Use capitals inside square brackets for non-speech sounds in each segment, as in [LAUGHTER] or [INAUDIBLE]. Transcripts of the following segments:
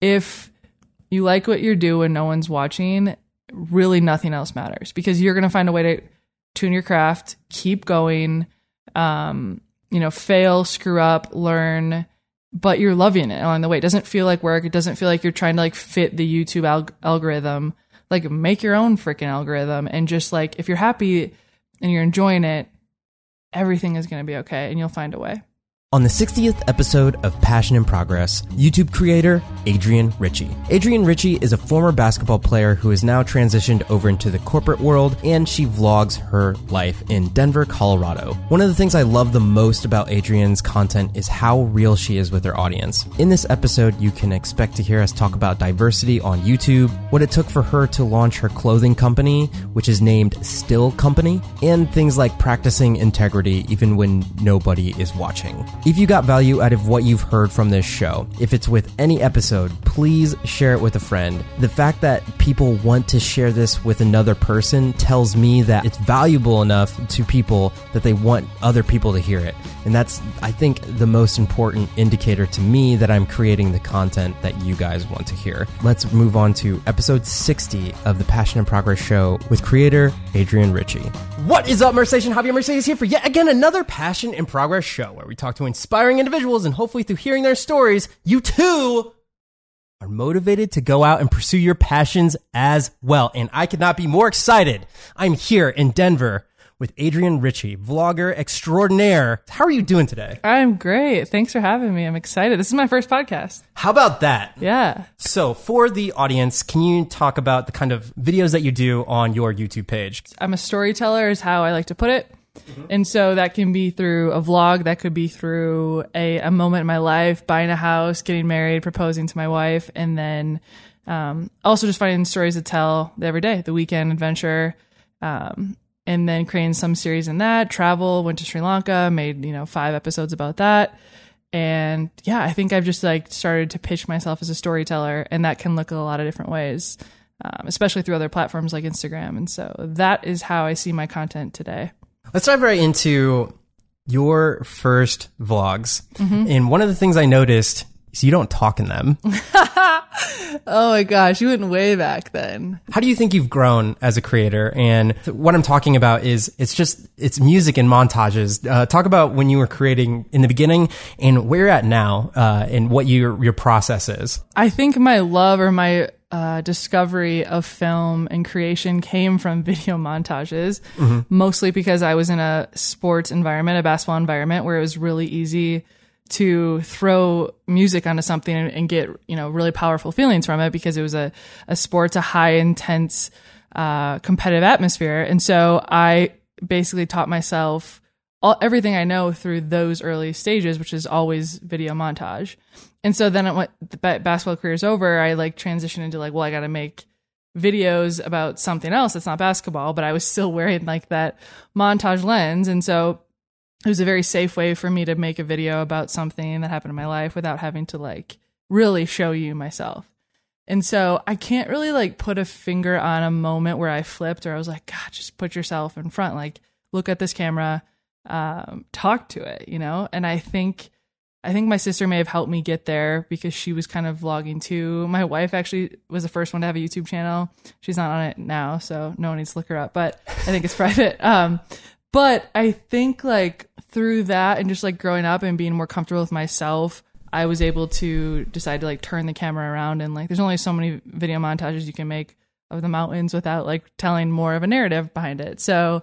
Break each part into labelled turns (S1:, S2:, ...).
S1: if you like what you do and no one's watching, really nothing else matters because you're going to find a way to tune your craft, keep going, um, you know, fail, screw up, learn, but you're loving it along the way. It doesn't feel like work. It doesn't feel like you're trying to like fit the YouTube alg- algorithm. Like make your own freaking algorithm and just like if you're happy and you're enjoying it, everything is going to be okay and you'll find a way.
S2: On the 60th episode of Passion in Progress, YouTube creator Adrienne Ritchie. Adrienne Ritchie is a former basketball player who has now transitioned over into the corporate world and she vlogs her life in Denver, Colorado. One of the things I love the most about Adrienne's content is how real she is with her audience. In this episode, you can expect to hear us talk about diversity on YouTube, what it took for her to launch her clothing company, which is named Still Company, and things like practicing integrity even when nobody is watching. If you got value out of what you've heard from this show, if it's with any episode, please share it with a friend. The fact that people want to share this with another person tells me that it's valuable enough to people that they want other people to hear it. And that's, I think, the most important indicator to me that I'm creating the content that you guys want to hear. Let's move on to episode 60 of the Passion in Progress show with creator Adrienne Ritchie. What is up, Mersation? Javier Mercedes here for yet again another Passion in Progress show where we talk to inspiring individuals and hopefully through hearing their stories, you too are motivated to go out and pursue your passions as well. And I could not be more excited. I'm here in Denver with Adrienne Ritchie, vlogger extraordinaire. How are you doing today?
S1: I'm great. Thanks for having me. I'm excited. This is my first podcast.
S2: How about that?
S1: Yeah.
S2: So, for the audience, can you talk about the kind of videos that you do on your YouTube page?
S1: I'm a storyteller, is how I like to put it. And so that can be through a vlog, that could be through a, a moment in my life, buying a house, getting married, proposing to my wife, and then um, also just finding stories to tell every day, the weekend adventure, um, and then creating some series in that. Travel, went to Sri Lanka, made you know five episodes about that, and yeah, I think I've just like started to pitch myself as a storyteller, and that can look a lot of different ways. Um, especially through other platforms like Instagram. And so that is how I see my content today.
S2: Let's dive right into your first vlogs. And one of the things I noticed is you don't talk in them. [LAUGHS]
S1: Oh my gosh, you went way back then.
S2: How do you think you've grown as a creator? And what I'm talking about is it's just it's music and montages. Uh, talk about when you were creating in the beginning and where you're at now, uh, and what your your process is.
S1: I think my love or my uh, discovery of film and creation came from [LAUGHS] video montages, mostly because I was in a sports environment, a basketball environment, where it was really easy to throw music onto something and, and get you know really powerful feelings from it because it was a a sports a high intense uh, competitive atmosphere, and so I basically taught myself all, everything I know through those early stages, which is always video montage. And so then when the basketball career is over, I like transitioned into like, well, I got to make videos about something else that's not basketball, but I was still [LAUGHS] wearing like that montage lens. And so it was a very safe way for me to make a video about something that happened in my life without having to like really show you myself. And so I can't really like put a finger on a moment where I flipped or I was like, God, just put yourself in front. Like, look at this camera, um, talk to it, you know? And I think I think my sister may have helped me get there because she was kind of vlogging too. My wife actually was the first one to have a YouTube channel. She's not on it now, so no one needs to look her up, but I think it's [LAUGHS] private. Um, but I think like through that and just like growing up and being more comfortable with myself, I was able to decide to like turn the camera around and like there's only so many video montages you can make of the mountains without like telling more of a narrative behind it. So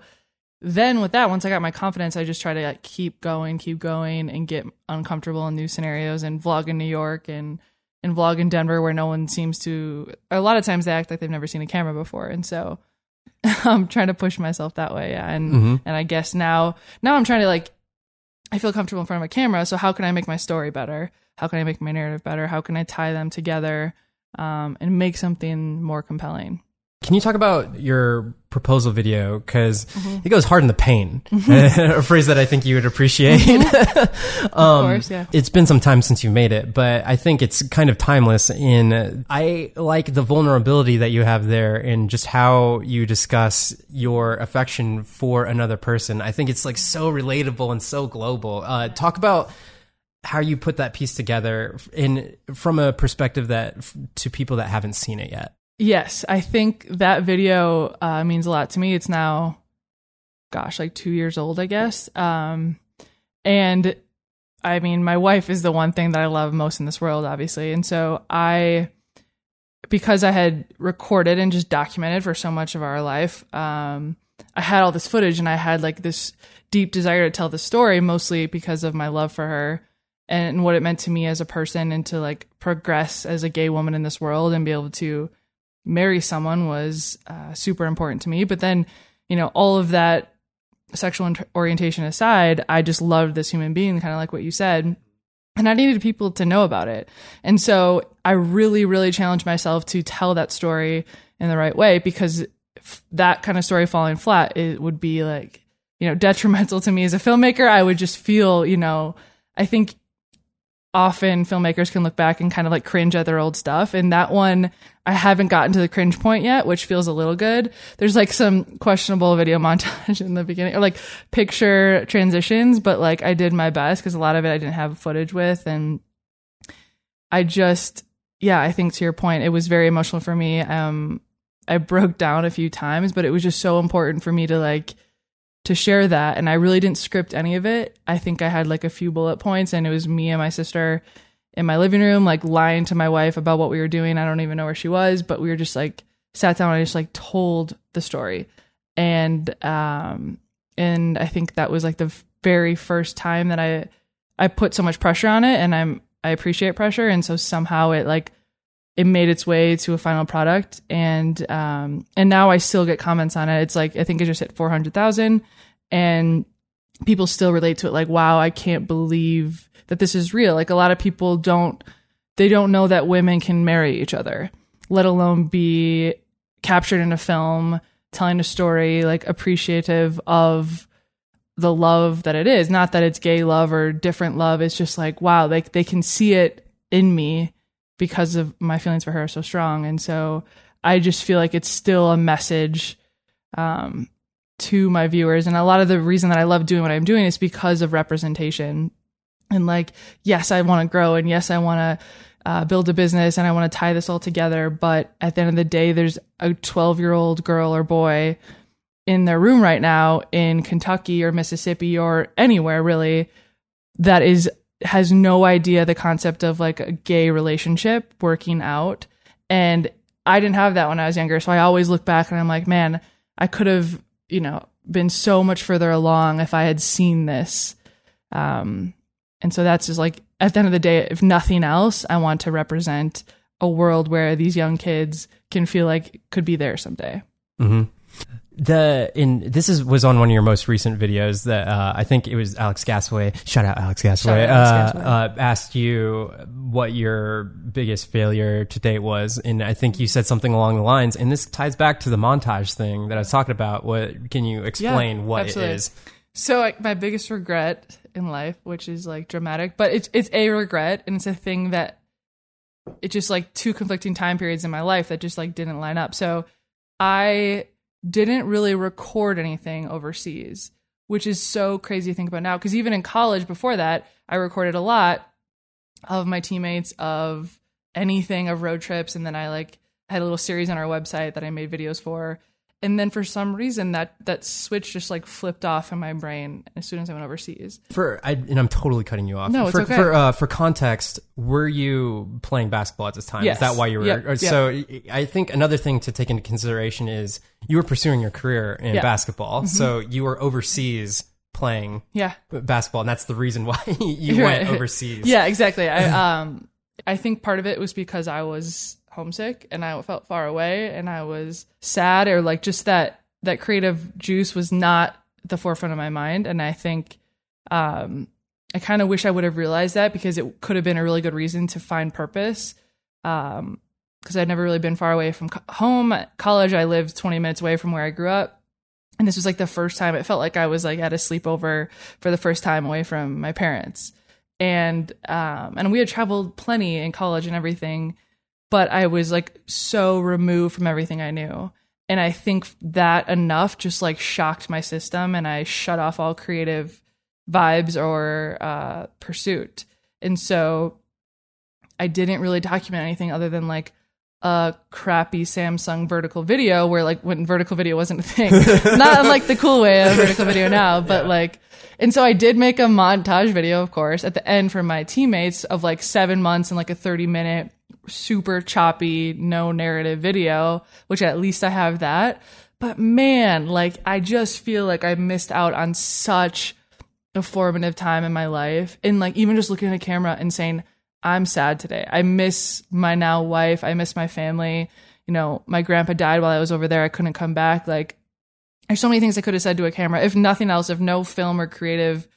S1: then with that, once I got my confidence, I just try to like, keep going, keep going, and get uncomfortable in new scenarios and vlog in New York and and vlog in Denver where no one seems to. A lot of times they act like they've never seen a camera before, and so [LAUGHS] I'm trying to push myself that way. Yeah, and and I guess now now I'm trying to like I feel comfortable in front of a camera. So how can I make my story better? How can I make my narrative better? How can I tie them together um, and make something more compelling?
S2: Can you talk about your proposal video? Because mm-hmm. it goes hard in the paint, mm-hmm. [LAUGHS] a phrase that I think you would appreciate. Mm-hmm. [LAUGHS]
S1: Of um, course, yeah.
S2: It's been some time since you made it, but I think it's kind of timeless. In I like the vulnerability that you have there, and just how you discuss your affection for another person. I think it's like so relatable and so global. Uh, talk about how you put that piece together in from a perspective that to people that haven't seen it yet.
S1: Yes, I think that video uh, means a lot to me. It's now, gosh, like two years old, I guess. Um, and I mean, my wife is the one thing that I love most in this world, obviously. And so I, because I had recorded and just documented for so much of our life, um, I had all this footage and I had like this deep desire to tell the story, mostly because of my love for her and what it meant to me as a person and to like progress as a gay woman in this world and be able to marry someone was uh, super important to me. But then, you know, all of that sexual orientation aside, I just loved this human being, kind of like what you said. And I needed people to know about it. And so I really, really challenged myself to tell that story in the right way because that kind of story falling flat, it would be like, you know, [LAUGHS] detrimental to me as a filmmaker. I would just feel, you know, I think often filmmakers can look back and kind of like cringe at their old stuff. And that one, I haven't gotten to the cringe point yet, which feels a little good. There's like some questionable video [LAUGHS] montage in the beginning or like picture transitions, but like I did my best because a lot of it I didn't have footage with. And I just, yeah, I think to your point, it was very emotional for me. Um, I broke down a few times, but it was just so important for me to like, to share that. And I really didn't script any of it. I think I had like a few bullet points and it was me and my sister in my living room, like lying to my wife about what we were doing. I don't even know where she was, but we were just like sat down and I just like told the story. And, um, and I think that was like the very first time that I, I put so much pressure on it and I'm, I appreciate pressure. And so somehow it like it made its way to a final product and um and now I still get comments on it. It's like I think it just hit 400,000 and people still relate to it like wow, I can't believe that this is real. Like a lot of people don't they don't know that women can marry each other, let alone be captured in a film telling a story like appreciative of the love that it is. Not that it's gay love or different love. It's just like wow, like they can see it in me because of my feelings for her are so strong. And so I just feel like it's still a message um, to my viewers. And a lot of the reason that I love doing what I'm doing is because of representation. And like, yes, I want to grow, and yes, I want to uh, build a business, and I want to tie this all together. But at the end of the day, there's a 12 year old girl or boy in their room right now in Kentucky or Mississippi or anywhere really that is has no idea the concept of like a gay relationship working out. And I didn't have that when I was younger. So I always look back and I'm like, man, I could have, you know, been so much further along if I had seen this. Um, and so that's just like, at the end of the day, if nothing else, I want to represent a world where these young kids can feel like could be there someday.
S2: Mm-hmm the in this is was on one of your most recent videos that uh, I think it was Alex Gasaway. Shout out Alex. Out Alex uh, Uh, asked you what your biggest failure to date was, and I think you said something along the lines. And this ties back to the montage thing that I was talking about. What can you explain? Yeah, what absolutely. it is?
S1: So like, my biggest regret in life, which is like dramatic, but it's it's a regret, and it's a thing that it's just like two conflicting time periods in my life that just like didn't line up. So I didn't really record anything overseas, which is so crazy to think about now. Because even in college before that, I recorded a lot of my teammates, of anything, of road trips. And then I like had a little series on our website that I made videos for and then for some reason that that switch just like flipped off in my brain as soon as I went overseas.
S2: For I, and I'm totally cutting you off.
S1: No, it's
S2: for,
S1: okay.
S2: For uh, for context, were you playing basketball at this time?
S1: Yes.
S2: Is that why you were?
S1: Yep.
S2: So
S1: yep.
S2: I think another thing to take into consideration is you were pursuing your career in basketball, mm-hmm. so you were overseas playing
S1: yeah
S2: basketball, and that's the reason why [LAUGHS] you went overseas.
S1: Yeah, exactly. I um I think part of it was because I was homesick and I felt far away and I was sad or like just that that creative juice was not the forefront of my mind and I think um I kind of wish I would have realized that because it could have been a really good reason to find purpose um because I'd never really been far away from co- home. College I lived 20 minutes away from where I grew up and this was like the first time it felt like I was like at a sleepover for the first time away from my parents. And um and we had traveled plenty in college and everything but I was like so removed from everything I knew. And I think that enough just like shocked my system and I shut off all creative vibes or uh, pursuit. And so I didn't really document anything other than like a crappy Samsung vertical video where like when vertical video wasn't a thing. [LAUGHS] Not in like the cool way of vertical video now, [LAUGHS] but yeah. like and so I did make a montage video, of course, at the end for my teammates of like seven months and like a 30 minute super choppy, no narrative video, which at least I have that. But man, like I just feel like I missed out on such a formative time in my life. And like even just looking at a camera and saying, I'm sad today. I miss my now wife. I miss my family. You know, my grandpa died while I was over there. I couldn't come back. Like, there's so many things I could have said to a camera. If nothing else, if no film or creative,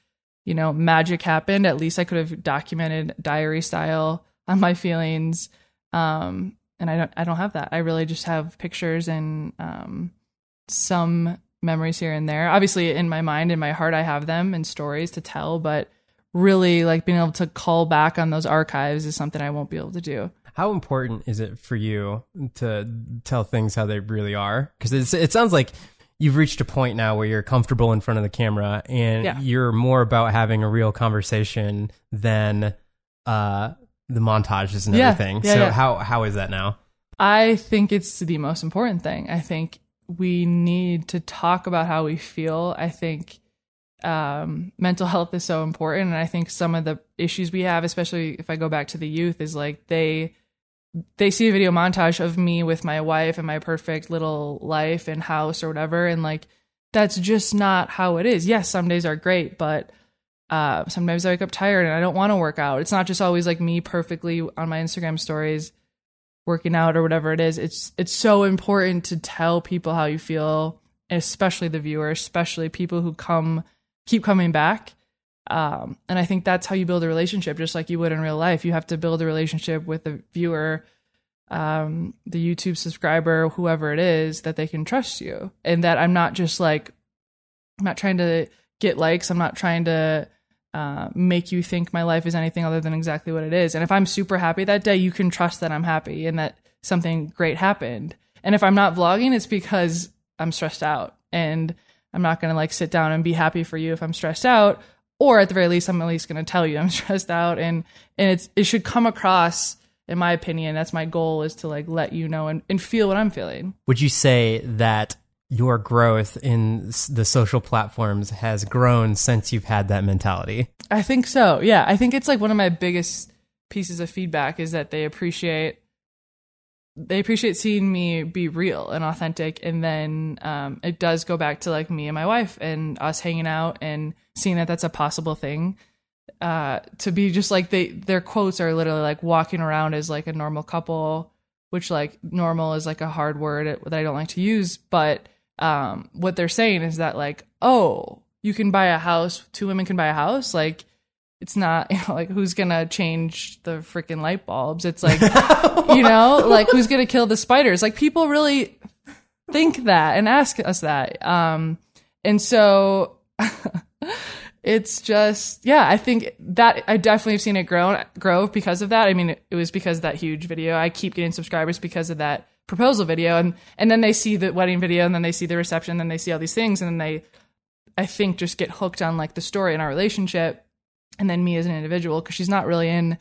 S1: you know, magic happened, at least I could have documented diary style on my feelings. Um, and I don't, I don't have that. I really just have pictures and um, some memories here and there. Obviously, in my mind, in my heart, I have them and stories to tell, but really like being able to call back on those archives is something I won't be able to do.
S2: How important is it for you to tell things how they really are? Because it sounds like you've reached a point now where you're comfortable in front of the camera and yeah. you're more about having a real conversation than uh, the montages and yeah. everything. Yeah, so how how is that now?
S1: I think it's the most important thing. I think we need to talk about how we feel. I think um, mental health is so important. And I think some of the issues we have, especially if I go back to the youth, is like they they see a video montage of me with my wife and my perfect little life and house or whatever, and like that's just not how it is. Yes, some days are great, but uh, sometimes I wake up tired and I don't want to work out. It's not just always like me perfectly on my Instagram stories working out or whatever it is. It's it's so important to tell people how you feel, especially the viewer, especially people who come keep coming back. Um, and I think that's how you build a relationship, just like you would in real life. You have to build a relationship with the viewer, um, the YouTube subscriber, whoever it is, that they can trust you. And that I'm not just like, I'm not trying to get likes. I'm not trying to uh, make you think my life is anything other than exactly what it is. And if I'm super happy that day, you can trust that I'm happy and that something great happened. And if I'm not vlogging, it's because I'm stressed out and I'm not going to like sit down and be happy for you if I'm stressed out. Or at the very least, I'm at least going to tell you I'm [LAUGHS] stressed out. And, and it's, it should come across, in my opinion, that's my goal is to like let you know and, and feel what I'm feeling.
S2: Would you say that your growth in the social platforms has grown since you've had that mentality?
S1: I think so. Yeah. I think it's like one of my biggest pieces of feedback is that they appreciate they appreciate seeing me be real and authentic and then um, it does go back to like me and my wife and us hanging out and seeing that that's a possible thing uh, to be just like they their quotes are literally like walking around as like a normal couple which like normal is like a hard word that i don't like to use but um, what they're saying is that like oh you can buy a house two women can buy a house like it's not [LAUGHS] you know like who's gonna change the freaking light bulbs? It's like [LAUGHS] you know like who's gonna kill the spiders? Like people really think that and ask us that. Um and so [LAUGHS] it's just yeah i think that i definitely have seen it grow grow because of that. I mean it, it was because of that huge video. I keep getting subscribers because of that proposal video and and then they see the wedding video and then they see the reception and then they see all these things and then they i think just get hooked on like the story in our relationship and then me as an individual because she's not really in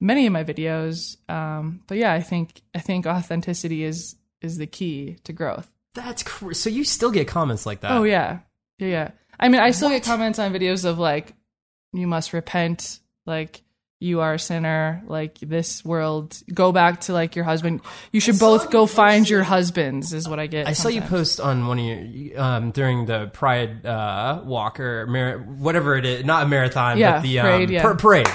S1: many of my videos. Um, but yeah, I think I think authenticity is is the key to growth.
S2: That's cr- so you still get comments like that.
S1: Oh yeah, yeah, yeah. I mean, I still what? get comments on videos of like, you must repent, like you are a sinner like this world go back to like your husband you should both go find your husbands is what i get
S2: i sometimes. saw you post on one of your um, during the pride uh, walk or mar- whatever it is not a marathon yeah, but the um, parade, yeah. parade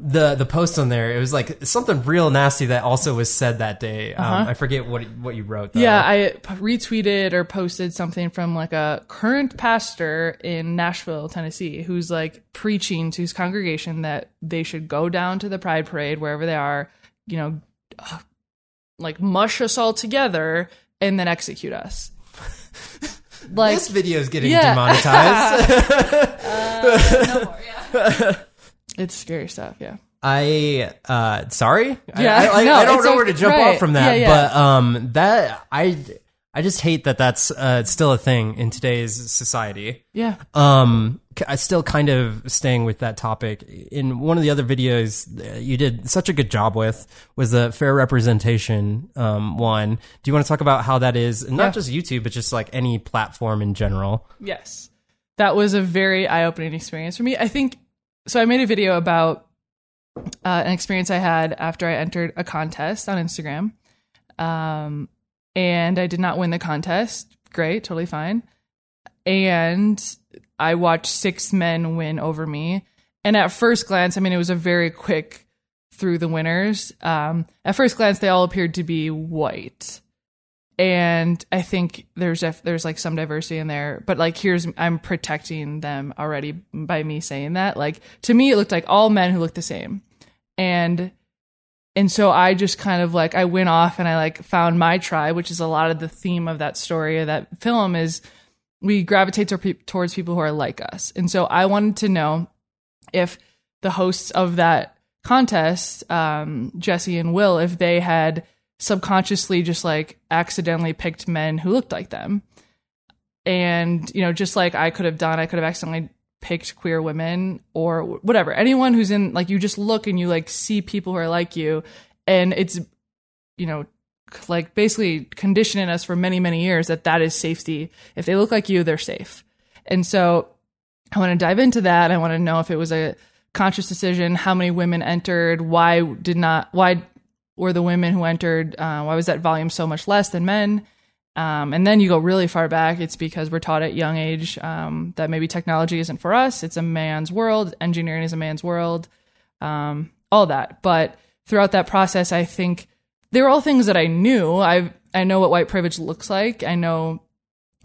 S2: the the post on there it was like something real nasty that also was said that day um, uh-huh. i forget what what you wrote though.
S1: yeah i retweeted or posted something from like a current pastor in nashville tennessee who's like preaching to his congregation that they should go down to the pride parade wherever they are you know [SIGHS] like mush us all together and then execute us [LAUGHS]
S2: like this video is getting yeah. demonetized [LAUGHS]
S1: uh, no more yeah [LAUGHS] it's scary stuff, yeah.
S2: I uh sorry. Yeah, I, I, no, I don't know where to jump right. off from that, yeah, yeah. but um that I I just hate that that's uh still a thing in today's society.
S1: Yeah.
S2: Um I still kind of staying with that topic. In one of the other videos you did such a good job with was the fair representation um, one. Do you want to talk about how that is, and not
S1: Yeah.
S2: just YouTube, but just like any platform in general?
S1: Yes. That was a very eye opening experience for me. I think so. I made a video about uh, an experience I had after I entered a contest on Instagram. Um, and I did not win the contest. Great, totally fine. And I watched six men win over me. And at first glance, I mean, it was a very quick through the winners. Um, at first glance, they all appeared to be white and I think there's there's like some diversity in there, but like here's I'm protecting them already by me saying that. Like to me, it looked like all men who looked the same, and and so I just kind of like I went off and I like found my tribe, which is a lot of the theme of that story of that film is we gravitate to towards people who are like us, and so I wanted to know if the hosts of that contest, um, Jesse and Will, if they had subconsciously just like accidentally picked men who looked like them. And, you know, just like I could have done, I could have accidentally picked queer women or whatever. Anyone who's in, like, you just look and you like see people who are like you. And it's, you know, like basically conditioning us for many, many years that that is safety. If they look like you, they're safe. And so I want to dive into that. I want to know if it was a conscious decision, how many women entered, why did not, why were the women who entered, uh, why was that volume so much less than men? Um, and then you go really far back. It's because we're taught at young age um, that maybe technology isn't for us. It's a man's world. Engineering is a man's world. Um, all that. But throughout that process, I think they were all things that I knew. I I know what white privilege looks like. I know,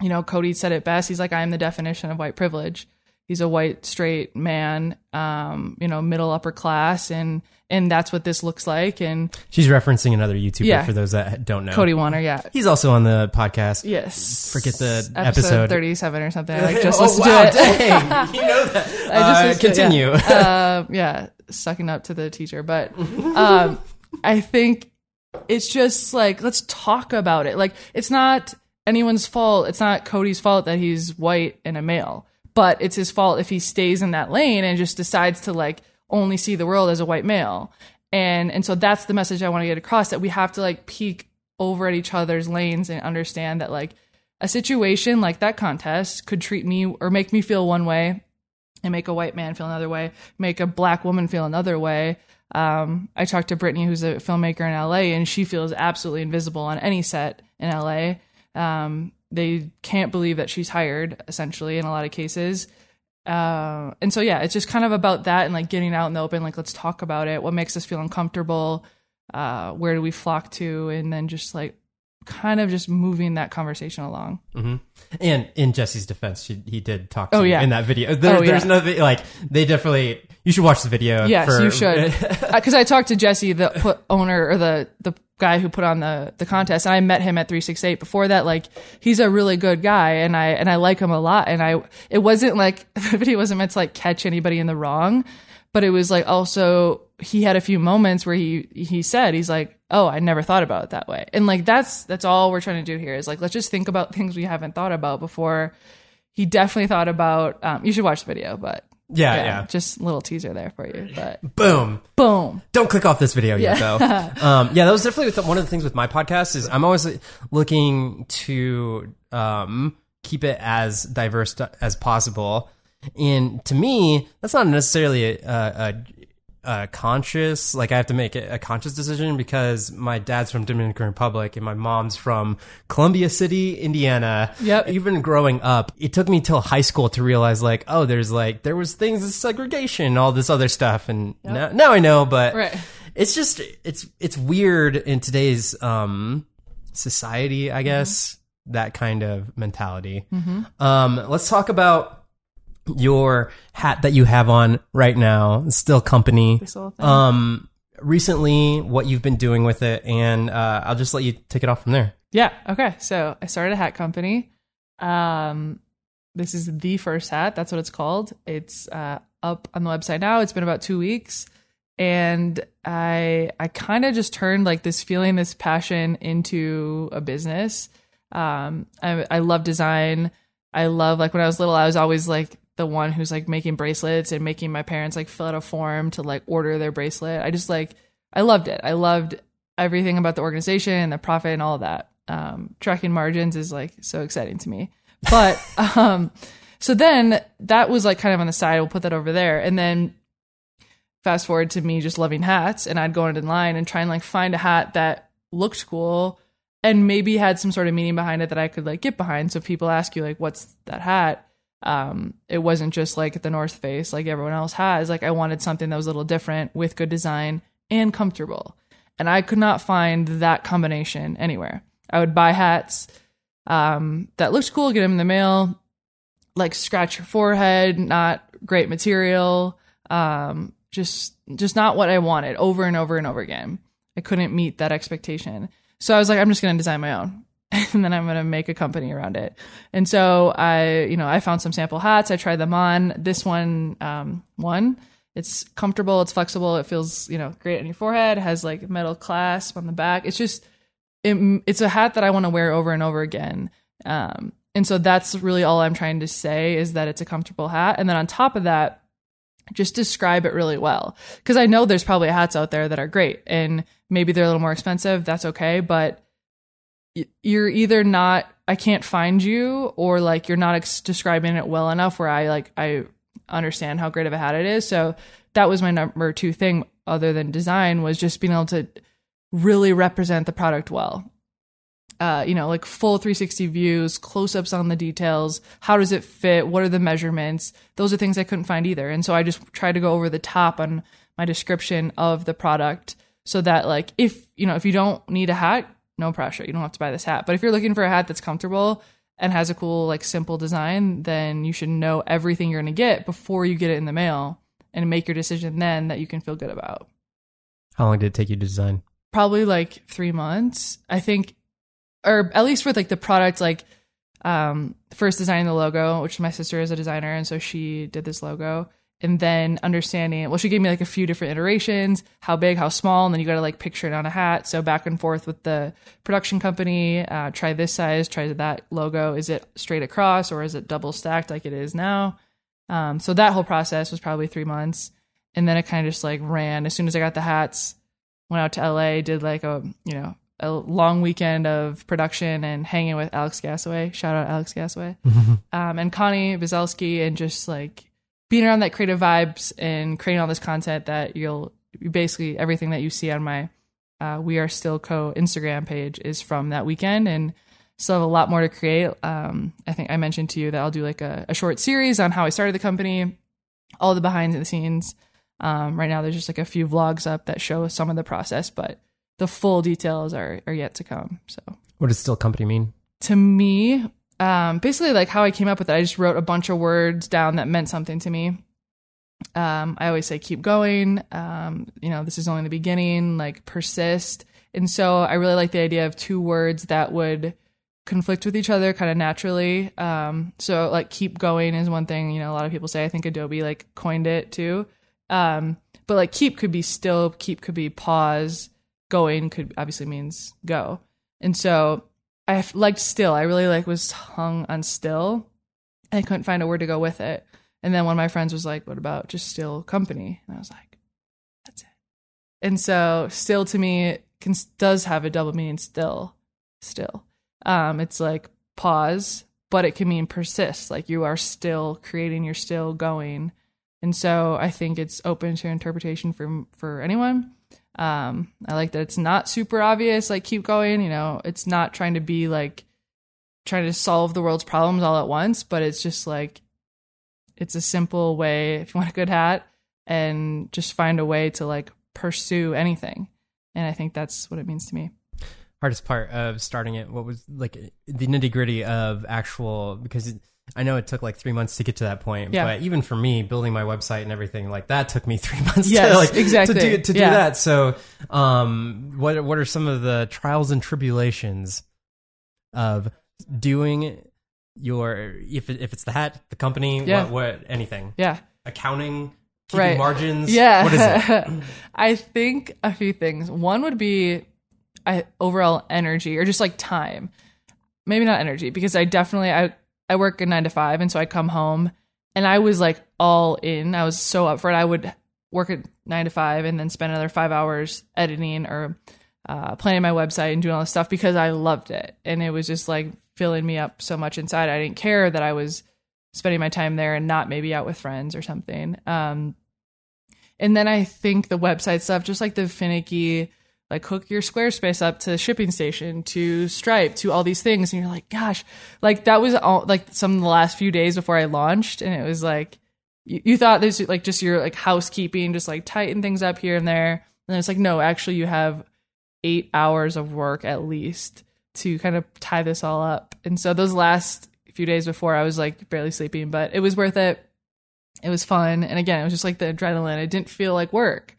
S1: you know, Cody said it best. He's like, I am the definition of white privilege. He's a white straight man, um, you know, middle upper class, and and that's what this looks like. And
S2: She's referencing another YouTuber
S1: Yeah.
S2: for those that don't know.
S1: Cody Wanner, yeah,
S2: He's also on the podcast.
S1: yes,
S2: Forget the
S1: episode,
S2: episode.
S1: thirty-seven or something. [LAUGHS] I like just
S2: oh,
S1: listened
S2: wow,
S1: to it.
S2: dang. [LAUGHS] you know that.
S1: I just
S2: Uh,
S1: listened to it,
S2: continue.
S1: yeah. uh, yeah, sucking up to the teacher. But um, [LAUGHS] I think it's just like let's talk about it. Like it's not anyone's fault. It's not Cody's fault that he's white and a male, but it's his fault if he stays in that lane and just decides to like only see the world as a white male. And and so that's the message I want to get across that we have to like peek over at each other's lanes and understand that like a situation like that contest could treat me or make me feel one way and make a white man feel another way, make a black woman feel another way. Um, I talked to Brittany, who's a filmmaker in LA, and she feels absolutely invisible on any set in LA. Um, they can't believe that she's hired, essentially, in a lot of cases. Uh, and so, yeah, it's just kind of about that and like getting out in the open, like, let's talk about it. What makes us feel uncomfortable? Uh, where do we flock to? And then just like kind of just moving that conversation along.
S2: And in Jesse's defense, she, he did talk to
S1: Oh, yeah.
S2: in that video. There,
S1: Oh, yeah.
S2: There's no like they definitely. You should watch the video.
S1: Yes,
S2: for-
S1: you should. [LAUGHS] Because I talked to Jesse, the put owner or the the guy who put on the the contest, and I met him at three six eight. Before that, like he's a really good guy, and I and I like him a lot. And I it wasn't like [LAUGHS] the video wasn't meant to like catch anybody in the wrong, but it was like also he had a few moments where he he said he's like, oh, I never thought about it that way, and like that's that's all we're trying to do here is like let's just think about things we haven't thought about before. He definitely thought about. Um, you should watch the video, but
S2: Yeah, yeah.
S1: just a little teaser there for you. But
S2: Boom.
S1: boom.
S2: Don't click off this video yet,
S1: Yeah.
S2: though. [LAUGHS] um, yeah, that was definitely one of the things with my podcast is I'm always looking to um, keep it as diverse as possible. And to me, that's not necessarily a, a, a conscious, like I have to make a, a conscious decision because my dad's from Dominican Republic and my mom's from Columbia City, Indiana.
S1: Yep.
S2: Even growing up, it took me till high school to realize like, oh, there's like, there was things of segregation, all this other stuff. And now, now I know, but
S1: Right.
S2: it's just, it's, it's weird in today's, um, society, I guess, that kind of mentality. Um, let's talk about your hat that you have on right now, still company.
S1: This little thing.
S2: Um, recently, what you've been doing with it, and uh, I'll just let you take it off from there.
S1: Yeah. Okay. So I started a hat company. Um, this is the first hat. That's what it's called. It's uh, up on the website now. It's been about two weeks, and I I kind of just turned like this feeling, this passion into a business. Um, I I love design. I love like when I was little, I was always like the one who's like making bracelets and making my parents like fill out a form to like order their bracelet. I just like I loved it. I loved everything about the organization and the profit and all of that. Um, tracking margins is like so exciting to me. But [LAUGHS] um, so then that was like kind of on the side. We'll put that over there, and then fast forward to me just loving hats, and I'd go in line and try and like find a hat that looked cool and maybe had some sort of meaning behind it that I could like get behind. So people ask you like, "What's that hat?" Um, it wasn't just like the North Face like everyone else has. Like I wanted something that was a little different with good design and comfortable, and I could not find that combination anywhere. I would buy hats um, that looked cool, get them in the mail, like scratch your forehead, not great material, um, just just not what I wanted over and over and over again. I couldn't meet that expectation. So I was like, I'm just going to design my own. [LAUGHS] And then I'm going to make a company around it. And so I, you know, I found some sample hats. I tried them on. This one, um, one, it's comfortable. It's flexible. It feels, you know, great on your forehead. It has like metal clasp on the back. It's just, it, it's a hat that I want to wear over and over again. Um, and so that's really all I'm trying to say is that it's a comfortable hat. And then on top of that, just describe it really well. Cause I know there's probably hats out there that are great and maybe they're a little more expensive. That's okay. But you're either not, I can't find you or like you're not ex- describing it well enough where I like, I understand how great of a hat it is. So that was my number two thing other than design was just being able to really represent the product well. Uh, you know, like full 360 views, close ups on the details. How does it fit? What are the measurements? Those are things I couldn't find either. And so I just tried to go over the top on my description of the product so that, like, if, you know, if you don't need a hat, no pressure. You don't have to buy this hat. But if you're looking for a hat that's comfortable and has a cool, like, simple design, then you should know everything you're going to get before you get it in the mail and make your decision then that you can feel good about.
S2: How long did it take you to design?
S1: Probably like three months. I think or at least with like the product, like um, first designing the logo, which my sister is a designer, and so she did this logo. And then understanding, well, she gave me like a few different iterations, how big, how small, and then you got to like picture it on a hat. So back and forth with the production company, uh, try this size, try that logo. Is it straight across or is it double stacked like it is now? Um, so that whole process was probably three months. And then it kind of just like ran as soon as I got the hats, went out to LA, did like a, you know, a long weekend of production and hanging with Alex Gasaway. Shout out Alex Gasaway. [LAUGHS] Um, and Connie Bizelski and just like being around that creative vibes and creating all this content that you'll basically everything that you see on my uh, We Are Still Co Instagram page is from that weekend and still have a lot more to create. Um, I think I mentioned to you that I'll do like a, a, short series on how I started the company, all the behind the scenes. Um, right now, there's just like a few vlogs up that show some of the process, but the full details are are yet to come. So,
S2: what does still company mean?
S1: To me, um, basically like how I came up with it. I just wrote a bunch of words down that meant something to me. Um, I always say keep going. Um, you know, this is only the beginning. Like persist. And so I really like the idea of two words that would conflict with each other kind of naturally. Um, so like keep going is one thing. You know, a lot of people say. I think Adobe like coined it too. Um, but like keep could be still. Keep could be pause going could obviously means go. And so I liked still. I really like was hung on still. I couldn't find a word to go with it. And then one of my friends was like, "What about just still company?" And I was like, "That's it." And so still to me can, does have a double meaning. Still, still. Um, it's like pause, but it can mean persist. Like you are still creating. You're still going. And so I think it's open to interpretation for for anyone. Um, I like that it's not super obvious, like keep going, you know, it's not trying to be like trying to solve the world's problems all at once, but it's just like it's a simple way if you want a good hat and just find a way to like pursue anything. And I think that's what it means to me.
S2: Hardest part of starting it, what was like the nitty gritty of actual because it, I know it took like three months to get to that point, yeah. but even for me, building my website and everything like that took me [LAUGHS] three months
S1: yes,
S2: to like
S1: exactly.
S2: to do to yeah. that. So, um, what what are some of the trials and tribulations of doing your if if it's the hat, the company, yeah. what, what anything,
S1: yeah,
S2: accounting, keeping right. margins,
S1: yeah.
S2: What is it? [LAUGHS]
S1: I think a few things. One would be I, overall energy or just like time. Maybe not energy because I definitely I I work a nine to five, and so I come home and I was like all in. I was so up for it. I would work at nine to five and then spend another five hours editing or uh, planning my website and doing all this stuff because I loved it. And it was just like filling me up so much inside. I didn't care that I was spending my time there and not maybe out with friends or something. Um, and then I think the website stuff, just like the finicky, like hook your Squarespace up to ShipStation, to Stripe, to all these things. And you're like, gosh, like that was all like some of the last few days before I launched. And it was like, you, you thought there's like just your like housekeeping, just like tighten things up here and there. And it's like, no, actually, you have eight hours of work at least to kind of tie this all up. And so those last few days before, I was like barely sleeping, but it was worth it. It was fun. And again, it was just like the adrenaline. It didn't feel like work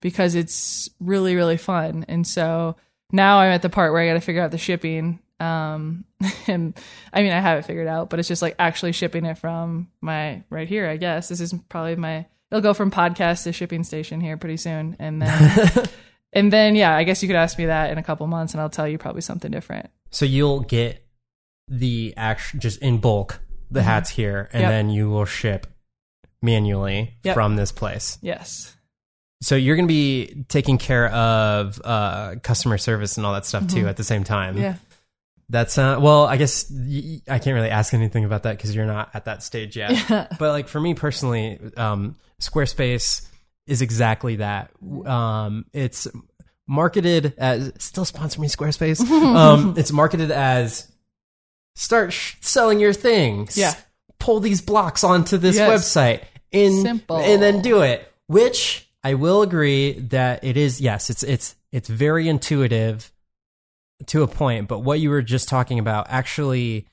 S1: because it's really, really fun. And so now I'm at the part where I got to figure out the shipping. Um, [LAUGHS] and I mean, I have it figured out, but it's just like actually shipping it from my right here, I guess. This is probably my, it'll go from podcast to shipping station here pretty soon. And then, [LAUGHS] and then, yeah, I guess you could ask me that in a couple months and I'll tell you probably something different.
S2: So you'll get the actual just in bulk the hats here, and
S1: Yep.
S2: then you will ship manually
S1: Yep.
S2: from this place.
S1: Yes.
S2: So you're going to be taking care of uh, customer service and all that stuff too at the same time.
S1: Yeah.
S2: That's uh, well, I guess y- I can't really ask anything about that because you're not at that stage yet. [LAUGHS] but like for me personally, um, Squarespace is exactly that. Um, it's marketed as still sponsor me Squarespace. [LAUGHS] um, it's marketed as start sh- selling your things.
S1: Yeah.
S2: pull these blocks onto this
S1: Yes.
S2: website in
S1: Simple.
S2: and then do it. Which I will agree that it is. Yes, it's it's it's very intuitive to a point, but what you were just talking about actually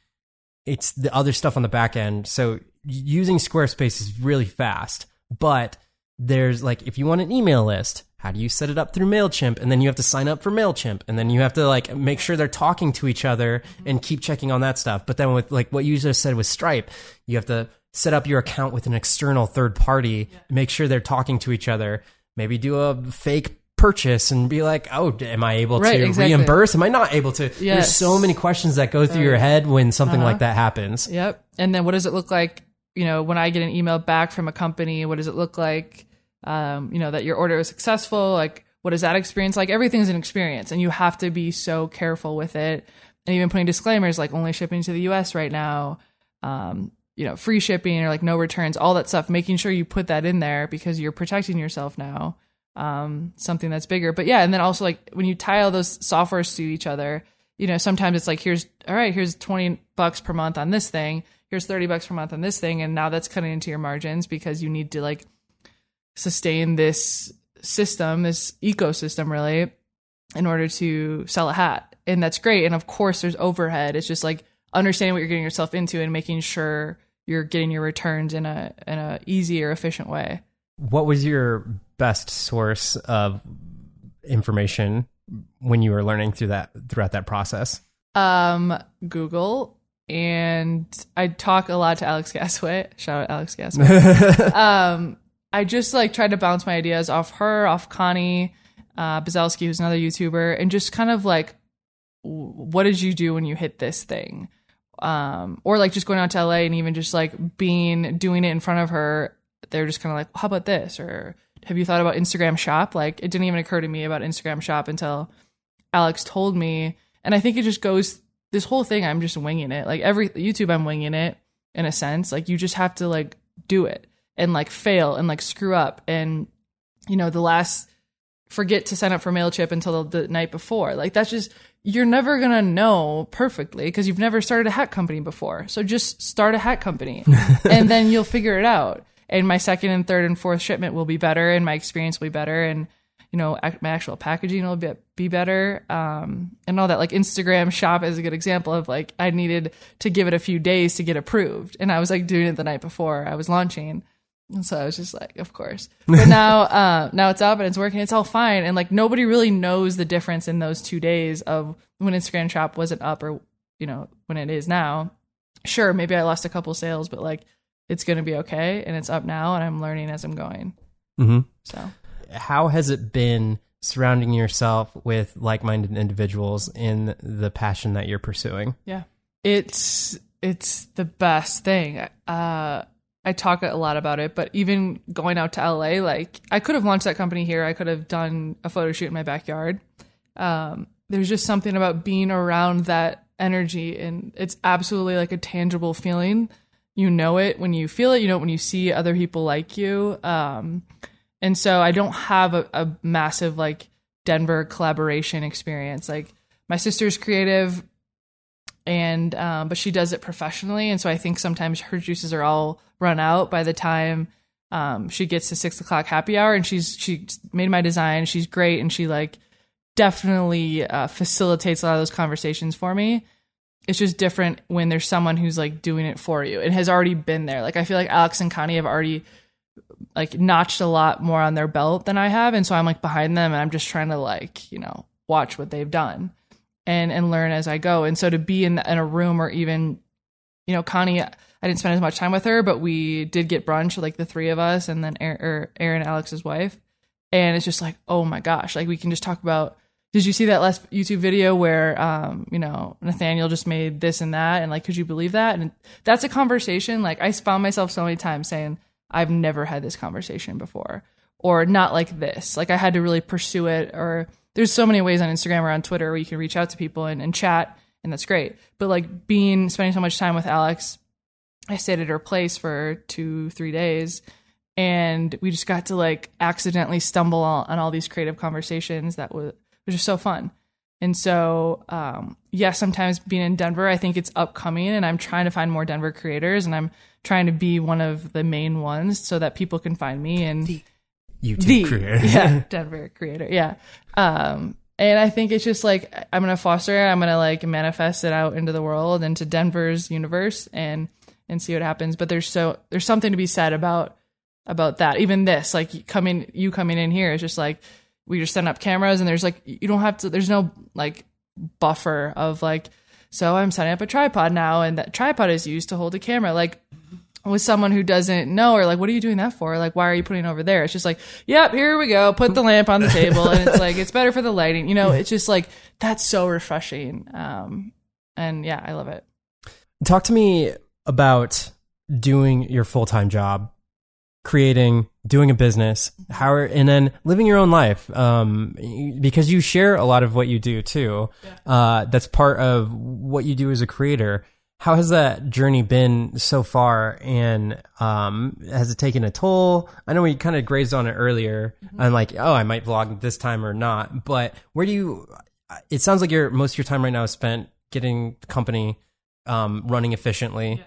S2: it's the other stuff on the back end. So using Squarespace is really fast, but there's like if you want an email list, how do you set it up through Mailchimp and then you have to sign up for Mailchimp and then you have to like make sure they're talking to each other and keep checking on that stuff. But then with like what you just said with Stripe, you have to set up your account with an external third party, make sure they're talking to each other, maybe do a fake purchase and be like, "Oh, am I able
S1: Right,
S2: to
S1: exactly.
S2: reimburse? Am I not able to?" There's
S1: Yes. Uh-huh.
S2: so many questions that go through your head when something like that happens.
S1: Yep. And then what does it look like, you know, when I get an email back from a company, what does it look like, um, you know, that your order was successful? Like, what is that experience like? Everything's an experience and you have to be so careful with it. And even putting disclaimers like only shipping to the US right now, um, you know, free shipping or like no returns, all that stuff, making sure you put that in there because you're protecting yourself now. Um, something that's bigger. But yeah, and then also like when you tie all those softwares to each other, you know, sometimes it's like here's all right, here's 20 bucks per month on this thing, here's 30 bucks per month on this thing, and now that's cutting into your margins because you need to like sustain this system, this ecosystem really, in order to sell a hat. And that's great. And of course there's overhead. It's just like understanding what you're getting yourself into and making sure you're getting your returns in a in a easy or efficient way.
S2: What was your best source of information when you were learning through that throughout that process?
S1: Um, Google and I talk a lot to Alex Gasaway. Shout out Alex Gasaway. [LAUGHS] um, I just like tried to bounce my ideas off her, off Connie uh, Bazalski, who's another YouTuber, and just kind of like, what did you do when you hit this thing? Um, or like just going out to LA and even just like being doing it in front of her. They're just kind of like, how about this? Or have you thought about Instagram Shop? Like, it didn't even occur to me about Instagram Shop until Alex told me. And I think it just goes this whole thing. I'm just winging it. Like every YouTube, I'm winging it in a sense. Like you just have to like do it and like fail and like screw up. And you know, the last forget to sign up for Mailchimp until the, the night before. Like that's just you're never gonna know perfectly because you've never started a hat company before. So just start a hat company, [LAUGHS] and then you'll figure it out. And my second and third and fourth shipment will be better, and my experience will be better, and you know ac- my actual packaging will be be better, um, and all that. Like Instagram Shop is a good example of like I needed to give it a few days to get approved, and I was like doing it the night before I was launching. And so I was just like, of course. But now, [LAUGHS] uh, now it's up and it's working. It's all fine. And like nobody really knows the difference in those two days of when Instagram Shop wasn't up or you know when it is now. Sure, maybe I lost a couple sales, but like it's going to be okay, and it's up now, and I'm learning as I'm going.
S2: Mm-hmm.
S1: So
S2: How has it been surrounding yourself with like-minded individuals in the passion that you're pursuing?
S1: yeah, it's it's the best thing. Uh, I talk a lot about it, but even going out to LA, like I could have launched that company here. I could have done a photo shoot in my backyard. Um, there's just something about being around that energy, and it's absolutely like a tangible feeling. You know it when you feel it. You know it when you see other people like you. Um, and so I don't have a, a massive like Denver collaboration experience. Like my sister's creative, and um, but she does it professionally, and so I think sometimes her juices are all run out by the time um, she gets to six o'clock happy hour. And she's she made my design. She's great, and she like definitely uh, facilitates a lot of those conversations for me. It's just different when there's someone who's like doing it for you and has already been there. Like I feel like Alex and Connie have already like notched a lot more on their belt than I have, and so I'm like behind them, and I'm just trying to like you know watch what they've done and and learn as I go. And so to be in in a room or even you know Connie, I didn't spend as much time with her, but we did get brunch like the three of us, and then Aaron, Aaron Alex's wife, and it's just like oh my gosh, like we can just talk about did you see that last YouTube video where um, you know Nathaniel just made this and that? And like could you believe that? And that's a conversation like I found myself so many times saying I've never had this conversation before. Or not like this. Like I had to really pursue it or there's so many ways on Instagram or on Twitter where you can reach out to people and, and chat and that's great but like being spending so much time with Alex I stayed at her place for two three days and we just got to like accidentally stumble on all these creative conversations that was which is so fun. And so, um, yeah, sometimes being in Denver, I think it's upcoming, and I'm trying to find more Denver creators, and I'm trying to be one of the main ones so that people can find me and
S2: the YouTube
S1: the,
S2: creator,
S1: yeah, [LAUGHS] Denver creator, yeah. Um, and I think it's just like I'm gonna foster, it, I'm gonna like manifest it out into the world, into Denver's universe, and and see what happens. But there's so there's something to be said about about that. Even this, like coming, you coming in here is just like we just set up cameras and there's like you don't have to there's no like buffer of like so I'm setting up a tripod now and that tripod is used to hold a camera like with someone who doesn't know or like what are you doing that for like why are you putting it over there it's just like yep here we go put the lamp on the table and it's like it's better for the lighting you know it's just like that's so refreshing um and yeah i love it
S2: talk to me about doing your full-time job creating, doing a business, how, and then living your own life. Um, because you share a lot of what you do too. Yeah. Uh, that's part of what you do as a creator. How has that journey been so far? And um, has it taken a toll? I know we kind of grazed on it earlier. Mm-hmm. I'm like, oh, I might vlog this time or not. But where do you? It sounds like your most of your time right now is spent getting the company um, running efficiently. Yeah.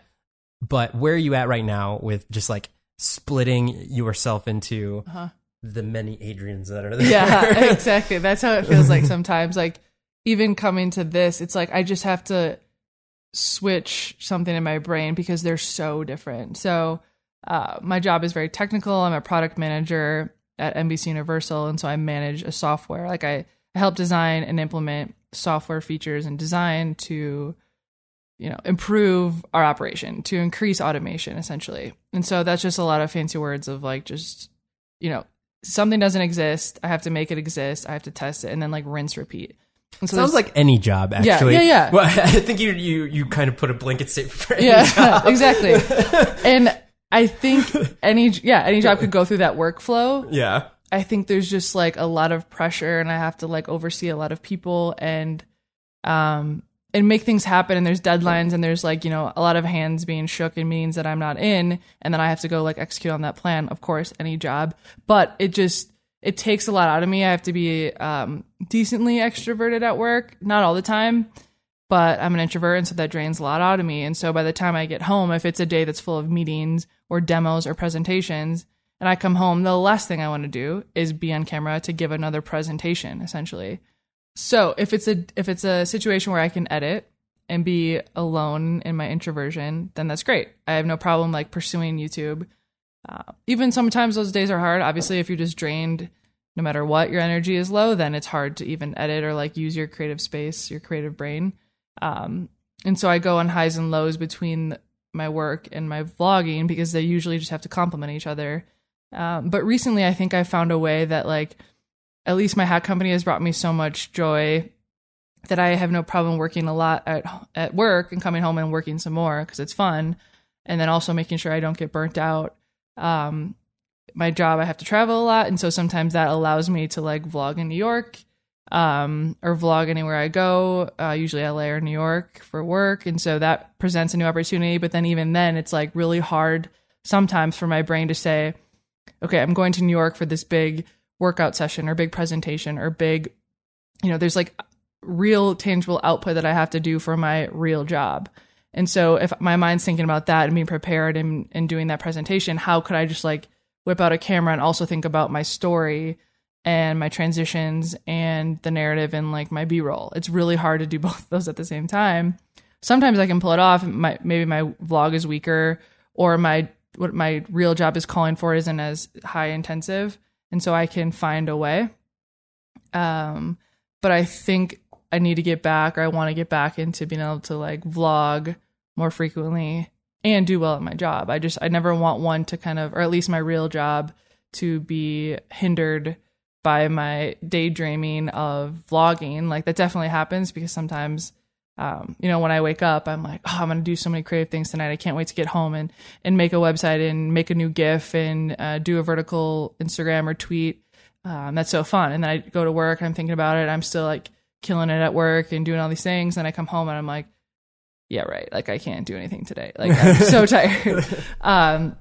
S2: But where are you at right now with just like splitting yourself into uh-huh. the many Adriennes that are there.
S1: Yeah, exactly. That's how it feels like [LAUGHS] sometimes. Like even coming to this, it's like I just have to switch something in my brain because they're so different. So uh, my job is very technical. I'm a product manager at NBC Universal, and so I manage a software. Like I, I help design and implement software features and design to you know improve our operation to increase automation essentially and so that's just a lot of fancy words of like just you know something doesn't exist i have to make it exist i have to test it and then like rinse repeat
S2: so sounds like any job actually.
S1: yeah yeah, yeah.
S2: well [LAUGHS] i think you you you kind of put a blanket statement for any
S1: yeah
S2: job. [LAUGHS]
S1: exactly. [LAUGHS] And i think any yeah any job could go through that workflow.
S2: Yeah.
S1: I think there's just like a lot of pressure and i have to like oversee a lot of people and um and make things happen. And there's deadlines and there's like you know a lot of hands being shook in meetings that i'm not in and then i have to go like execute on that plan of course any job. But it just it takes a lot out of me i have to be um, decently extroverted at work not all the time but i'm an introvert and so that drains a lot out of me and so by the time i get home if it's a day that's full of meetings or demos or presentations and i come home the last thing i want to do is be on camera to give another presentation essentially so if it's a if it's a situation where I can edit and be alone in my introversion, then that's great. I have no problem like pursuing YouTube. Uh, even sometimes those days are hard. Obviously, if you're just drained, no matter what, your energy is low, then it's hard to even edit or like use your creative space, your creative brain. Um, and so I go on highs and lows between my work and my vlogging because they usually just have to complement each other. Um, but recently, I think I found a way that like at least my hat company has brought me so much joy that I have no problem working a lot at at work and coming home and working some more because it's fun. and then also making sure I don't get burnt out. Um, my job, I have to travel a lot, and so sometimes that allows me to like vlog in New York um, or vlog anywhere I go, uh, usually LA or New York for work. And so that presents a new opportunity. But then even then, it's like really hard sometimes for my brain to say, okay, I'm going to New York for this big workout session or big presentation or big, you know, there's like real tangible output that I have to do for my real job. And so if my mind's thinking about that and being prepared and, and doing that presentation, how could I just like whip out a camera and also think about my story and my transitions and the narrative and like my b-roll? It's really hard to do [LAUGHS] both of those at the same time. Sometimes i can pull it off. My, maybe my vlog is weaker or my what my real job is calling for isn't as high intensive. And so i can find a way. Um but i think i need to get back or i want to get back into being able to like vlog more frequently and do well at my job i just i never want one to kind of or at least my real job to be hindered by my daydreaming of vlogging. Like that definitely happens because sometimes, um, you know, when I wake up, I'm like, oh, I'm to do so many creative things tonight. I can't wait to get home and, and make a website and make a new GIF and uh, do a vertical Instagram or tweet. Um, that's so fun. And then I go to work I'm thinking about it. I'm still like killing it at work and doing all these things. And I come home and I'm like, yeah, right. Like I can't do anything today. Like I'm [LAUGHS] so tired. Um,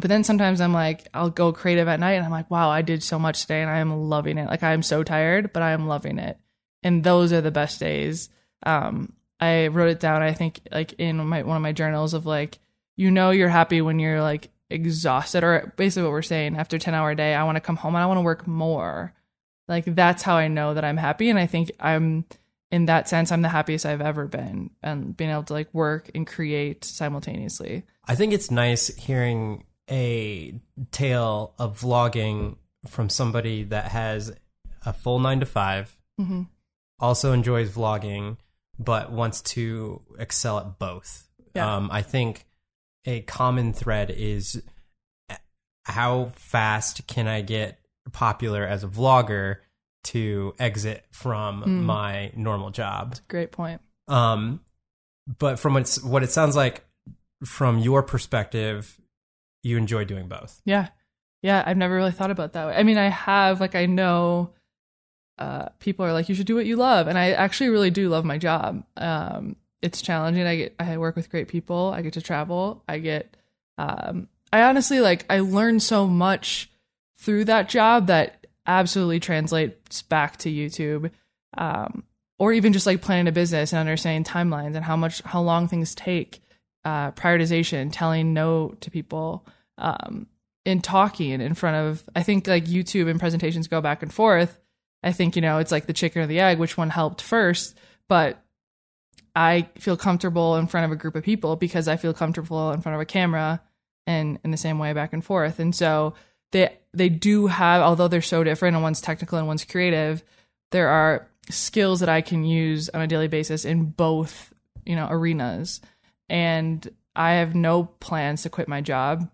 S1: but then sometimes I'm like, I'll go creative at night and I'm like, wow, I did so much today and I am loving it. Like I'm so tired, but I am loving it. And those are the best days. Um, I wrote it down, I think like in my, one of my journals of like, you know, you're happy when you're like exhausted or basically what we're saying after 10 hour day, I want to come home and I want to work more. Like that's how I know that I'm happy. And I think I'm in that sense, I'm the happiest I've ever been and being able to like work and create simultaneously.
S2: I think it's nice hearing a tale of vlogging from somebody that has a full nine to 5
S1: mm-hmm.
S2: also enjoys vlogging, but wants to excel at both. Yeah. Um, I think a common thread is how fast can I get popular as a vlogger to exit from mm. my normal job?
S1: great point.
S2: Um, but from what it sounds like from your perspective, you enjoy doing both.
S1: Yeah. Yeah. I've never really thought about that way. I mean, I have, like, I know uh, people are like, you should do what you love. And I actually really do love my job. Um, it's challenging. I get, I work with great people. I get to travel. I get, um, I honestly like, I learn so much through that job that absolutely translates back to YouTube. Um, or even just like planning a business and understanding timelines and how much, how long things take uh, prioritization, telling no to people, um, in talking in front of. I think like YouTube and presentations go back and forth. I think you know it's like the chicken or the egg, which one helped first. But I feel comfortable in front of a group of people because I feel comfortable in front of a camera, and in the same way back and forth. And so they they do have, although they're so different, and one's technical and one's creative, there are skills that I can use on a daily basis in both you know arenas and I have no plans to quit my job.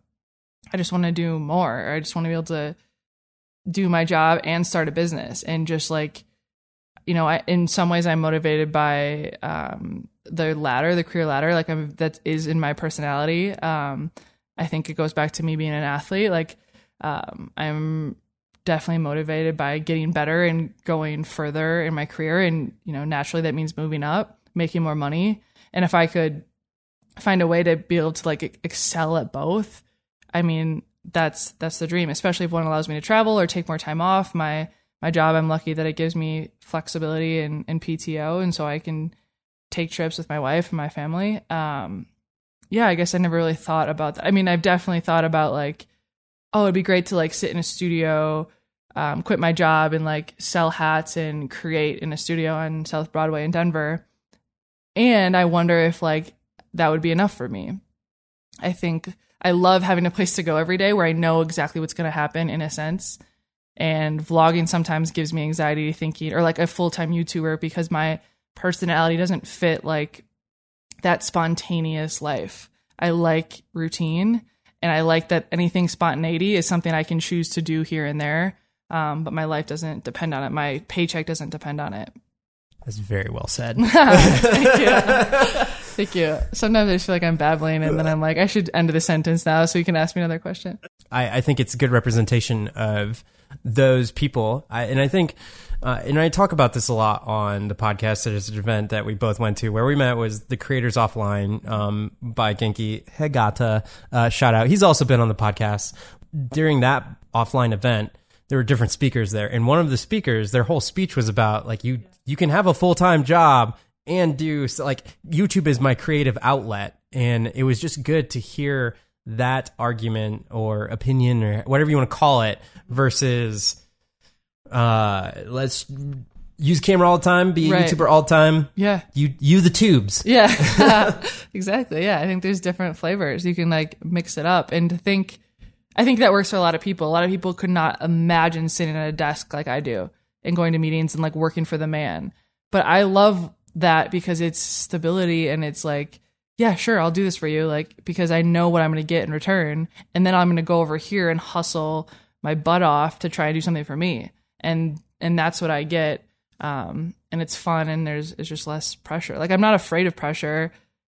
S1: I just want to do more. I just want to be able to do my job and start a business and just like you know, I, in some ways I'm motivated by um, the ladder, the career ladder. Like I'm that is in my personality. Um, I think it goes back to me being an athlete. Like um, I'm definitely motivated by getting better and going further in my career, and you know, naturally that means moving up, making more money. And if I could find a way to be able to like excel at both, I mean, that's that's the dream, especially if one allows me to travel or take more time off. My my job, I'm lucky that it gives me flexibility and, and PTO, and so I can take trips with my wife and my family. Um, yeah, I guess I never really thought about that. I mean, I've definitely thought about like, oh, it'd be great to like sit in a studio, um, quit my job, and like sell hats and create in a studio on South Broadway in Denver. And I wonder if like that would be enough for me. I think I love having a place to go every day where I know exactly what's going to happen in a sense. And vlogging sometimes gives me anxiety thinking, or like a full time YouTuber, because my personality doesn't fit like that spontaneous life. I like routine and I like that anything spontaneity is something I can choose to do here and there. Um, but my life doesn't depend on it. My paycheck doesn't depend on it.
S2: That's very well said. [LAUGHS]
S1: Thank you. Thank you. Sometimes I just feel like I'm babbling, and then I'm like, I should end the sentence now, so you can ask me another question.
S2: I, I think it's a good representation of those people, I, and I think. Uh, and I talk about this a lot on the podcast. There's an event that we both went to where we met was the Creators Offline um, by Genki Hegata. Uh, shout out. He's also been on the podcast. During that offline event, there were different speakers there, and one of the speakers, their whole speech was about like you you can have a full time job and do so, like YouTube is my creative outlet, and it was just good to hear that argument or opinion or whatever you want to call it versus uh let's use camera all the time be a
S1: Right.
S2: youtuber all the time
S1: Yeah.
S2: you you the tubes
S1: Yeah, [LAUGHS] [LAUGHS] exactly. Yeah, I think there's different flavors. You can like mix it up, and to think, I think that works for a lot of people. A lot of people could not imagine sitting at a desk like I do and going to meetings and like working for the man. But I love that because it's stability and it's like, yeah, sure, I'll do this for you, like because I know what I'm going to get in return, and then I'm going to go over here and hustle my butt off to try and do something for me, and and that's what I get um, and it's fun and there's it's just less pressure. Like I'm not afraid of pressure,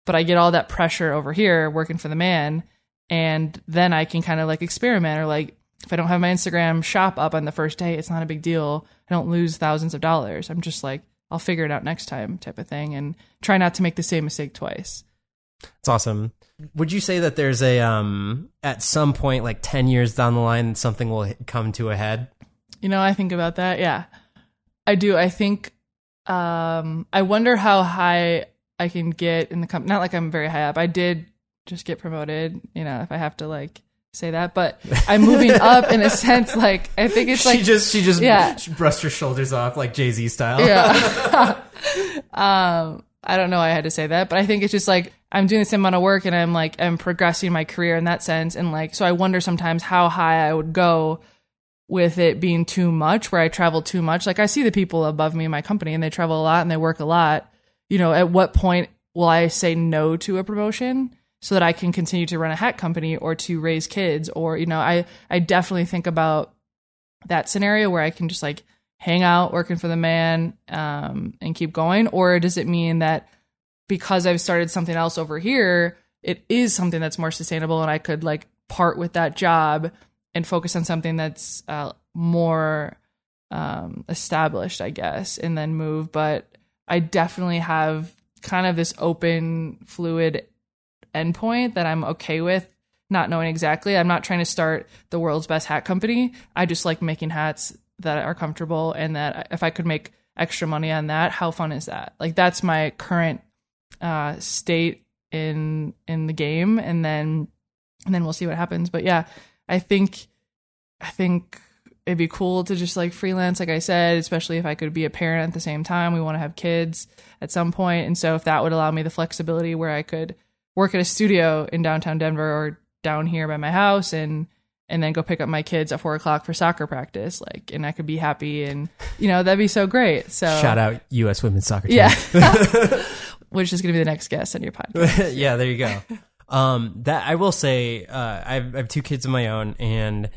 S1: but I get all that pressure over here working for the man, and then I can kind of like experiment or like if I don't have my Instagram shop up on the first day, it's not a big deal. I don't lose thousands of dollars. I'm just like I'll figure it out next time type of thing, and try not to make the same mistake twice.
S2: it's awesome would you say that there's a um at some point like 10 years down the line something will come to a head
S1: You know, I think about that. Yeah, I do. I think. Um, I wonder how high I can get in the company. Not like I'm very high up. I did just get promoted. You know, if I have to like say that, but I'm moving [LAUGHS] up in a sense. Like I think it's like
S2: she just she just
S1: yeah.
S2: she brushed her shoulders off like jay-z style
S1: yeah. [LAUGHS] [LAUGHS] um, I don't know why I had to say that, but I think it's just like I'm doing the same amount of work and I'm like I'm progressing my career in that sense. And like so I wonder sometimes how high I would go with it being too much, where I travel too much. Like I see the people above me in my company and they travel a lot and they work a lot. You know, at what point will I say no to a promotion? So that I can continue to run a hat company or to raise kids, or you know, I I definitely think about that scenario where I can just like hang out working for the man um, and keep going? Or does it mean that because I've started something else over here, it is something that's more sustainable and I could like part with that job and focus on something that's uh, more um, established, I guess, and then move? But I definitely have kind of this open, fluid endpoint that I'm okay with not knowing exactly. I'm not trying to start the world's best hat company. I just like making hats that are comfortable and that if I could make extra money on that, how fun is that? Like that's my current uh state in in the game and then and then we'll see what happens. But yeah, I think I think it'd be cool to just like freelance like I said, especially if I could be a parent at the same time. We want to have kids at some point and so if that would allow me the flexibility where I could work at a studio in downtown Denver or down here by my house and and then go pick up my kids at four o'clock for soccer practice, like, and I could be happy, and you know that'd be so great. So
S2: shout out us women's soccer team
S1: yeah, [LAUGHS] [LAUGHS] which is gonna be the next guest on your podcast. [LAUGHS]
S2: yeah, there you go. Um, that I will say, uh, I, have, I have two kids of my own, and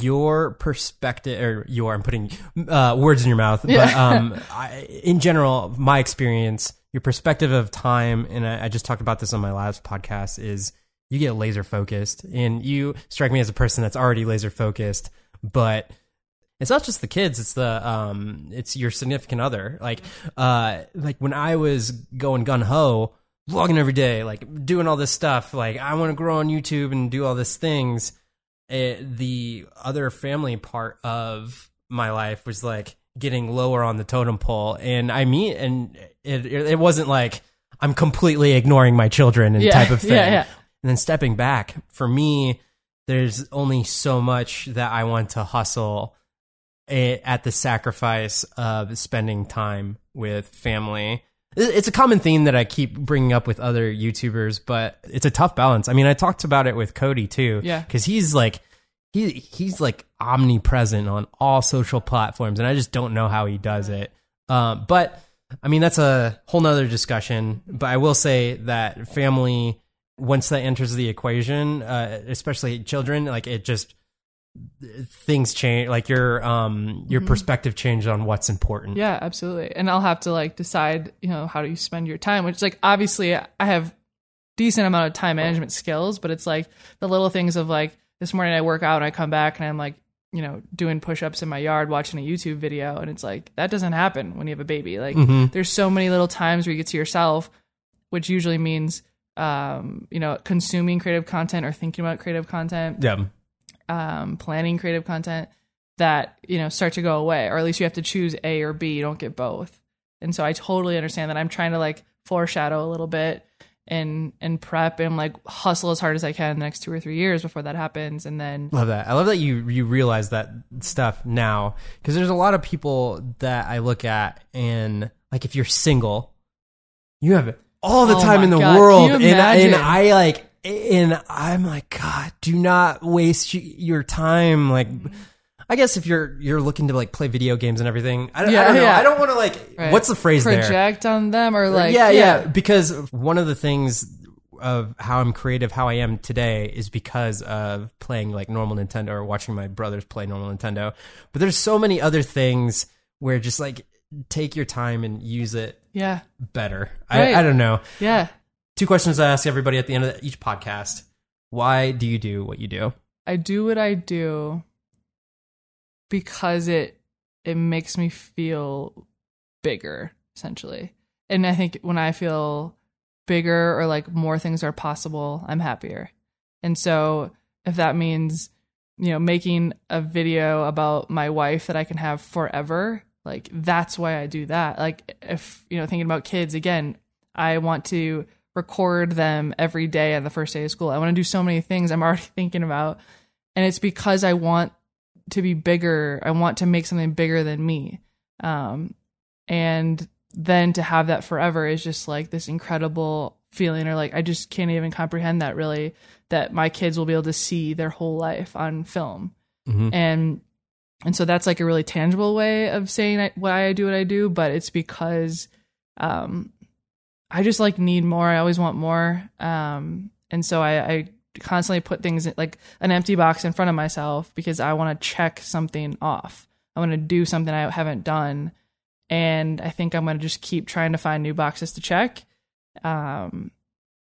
S2: your perspective, or your, I'm putting uh, words in your mouth, but
S1: Yeah. [LAUGHS]
S2: um, I, in general, my experience, your perspective of time, and I, I just talked about this on my last podcast, is you get laser focused, and you strike me as a person that's already laser focused, but it's not just the kids it's the um it's your significant other like uh like when i was going gun-ho vlogging every day like doing all this stuff like i want to grow on youtube and do all these things it, the other family part of my life was like getting lower on the totem pole and i mean and it it, it wasn't like i'm completely ignoring my children and
S1: Yeah,
S2: type of [LAUGHS] thing
S1: yeah, yeah.
S2: and then stepping back for me there's only so much that i want to hustle eh, at the sacrifice of spending time with family. It- It's a common theme that I keep bringing up with other YouTubers, but it's a tough balance. I mean, I talked about it with Cody too,
S1: Yeah.
S2: because he's like he he's like omnipresent on all social platforms, and I just don't know how he does it. Um, but I mean, that's a whole nother discussion. But I will say that family, once that enters the equation, uh, especially children, like it just things change like your um your perspective changed on what's important.
S1: Yeah, absolutely. And I'll have to like decide, you know, how do you spend your time, which like obviously I have decent amount of time management skills, but it's like the little things of like this morning I work out and I come back and I'm like, you know, doing push-ups in my yard watching a YouTube video and it's like that doesn't happen when you have a baby. Like there's so many little times where you get to yourself, which usually means um, you know, consuming creative content or thinking about creative content.
S2: Yeah
S1: um, planning creative content that you know start to go away or at least you have to choose a or b. You don't get both. And so i totally understand that. I'm trying to like foreshadow a little bit and and prep and like hustle as hard as i can the next two or three years before that happens. And then
S2: love that. I love that you you realize that stuff now because there's a lot of people that i look at and like if you're single you have all the
S1: Oh
S2: time in the
S1: God,
S2: world. And, and
S1: imagine?
S2: i like and i'm like god do not waste your time like I guess if you're you're looking to like play video games and everything, I, don't- I
S1: Yeah,
S2: don't know.
S1: yeah.
S2: I don't want to like.
S1: Right.
S2: What's the phrase there?
S1: project on them or like
S2: yeah, yeah, Because one of the things of how I'm creative, how I am today, is because of playing like normal Nintendo or watching my brothers play normal Nintendo. But there's so many other things where just like take your time and use it
S1: yeah
S2: better.
S1: Right.
S2: I, I don't know.
S1: yeah
S2: Two questions I ask everybody at the end of each podcast: Why do you do what you do?
S1: I do what I do because it it makes me feel bigger essentially. And I think when I feel bigger or like more things are possible, I'm happier. And so if that means you know making a video about my wife that I can have forever, like that's why I do that. Like if you know thinking about kids again, I want to record them every day on the first day of school. I want to do so many things I'm already [LAUGHS] thinking about and it's because I want to be bigger. I want to make something bigger than me. Um, and then to have that forever is just like this incredible feeling, or like I just can't even comprehend that really. That my kids will be able to see their whole life on film,
S2: Mhm.
S1: and and so that's like a really tangible way of saying I- why I do what I do. But it's because um, I just like need more. I always want more. Um, and so I, I constantly put things in, like an empty box in front of myself because I want to check something off. I want to do something I haven't done. And I think I'm going to just keep trying to find new boxes to check. Um,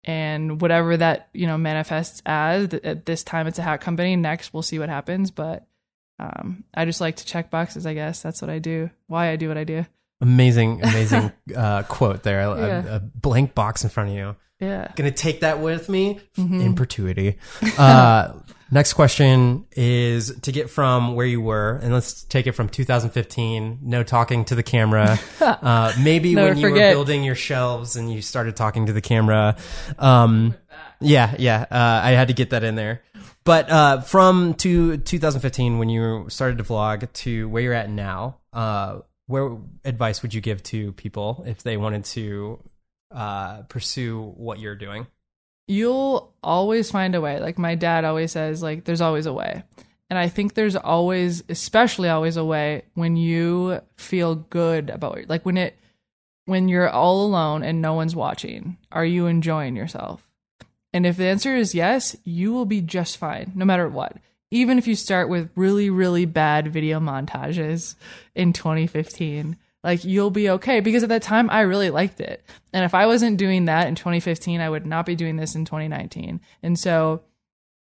S1: and whatever that, you know, manifests as th- at this time, it's a hat company. Next, we'll see what happens. But um, I just like to check boxes, I guess. That's what I do. Why I do what I do.
S2: Amazing, [LAUGHS] amazing uh, quote there. A-
S1: Yeah.
S2: A, a blank box in front of you.
S1: Yeah.
S2: Gonna take that with me
S1: Mm-hmm.
S2: in perpetuity. Uh, [LAUGHS] next question is to get from where you were, and let's take it from 2015. No talking to the camera. [LAUGHS] Uh, maybe when you were building your shelves and you started talking to the camera. Um, yeah, yeah. Uh, I had to get that in there. But uh, from to 2015, when you started to vlog, to where you're at now, uh, where advice would you give to people if they wanted to uh, pursue what you're doing?
S1: you'll always find a way. Like my dad always says, like there's always a way. And I think there's always, especially always a way when you feel good about it. Like when it, when you're all alone and no one's watching, are you enjoying yourself? And if the answer is yes, you will be just fine, no matter what. Even if you start with really, really bad video montages in 2015, like you'll be okay because at that time I really liked it. And if I wasn't doing that in 2015, I would not be doing this in 2019. And so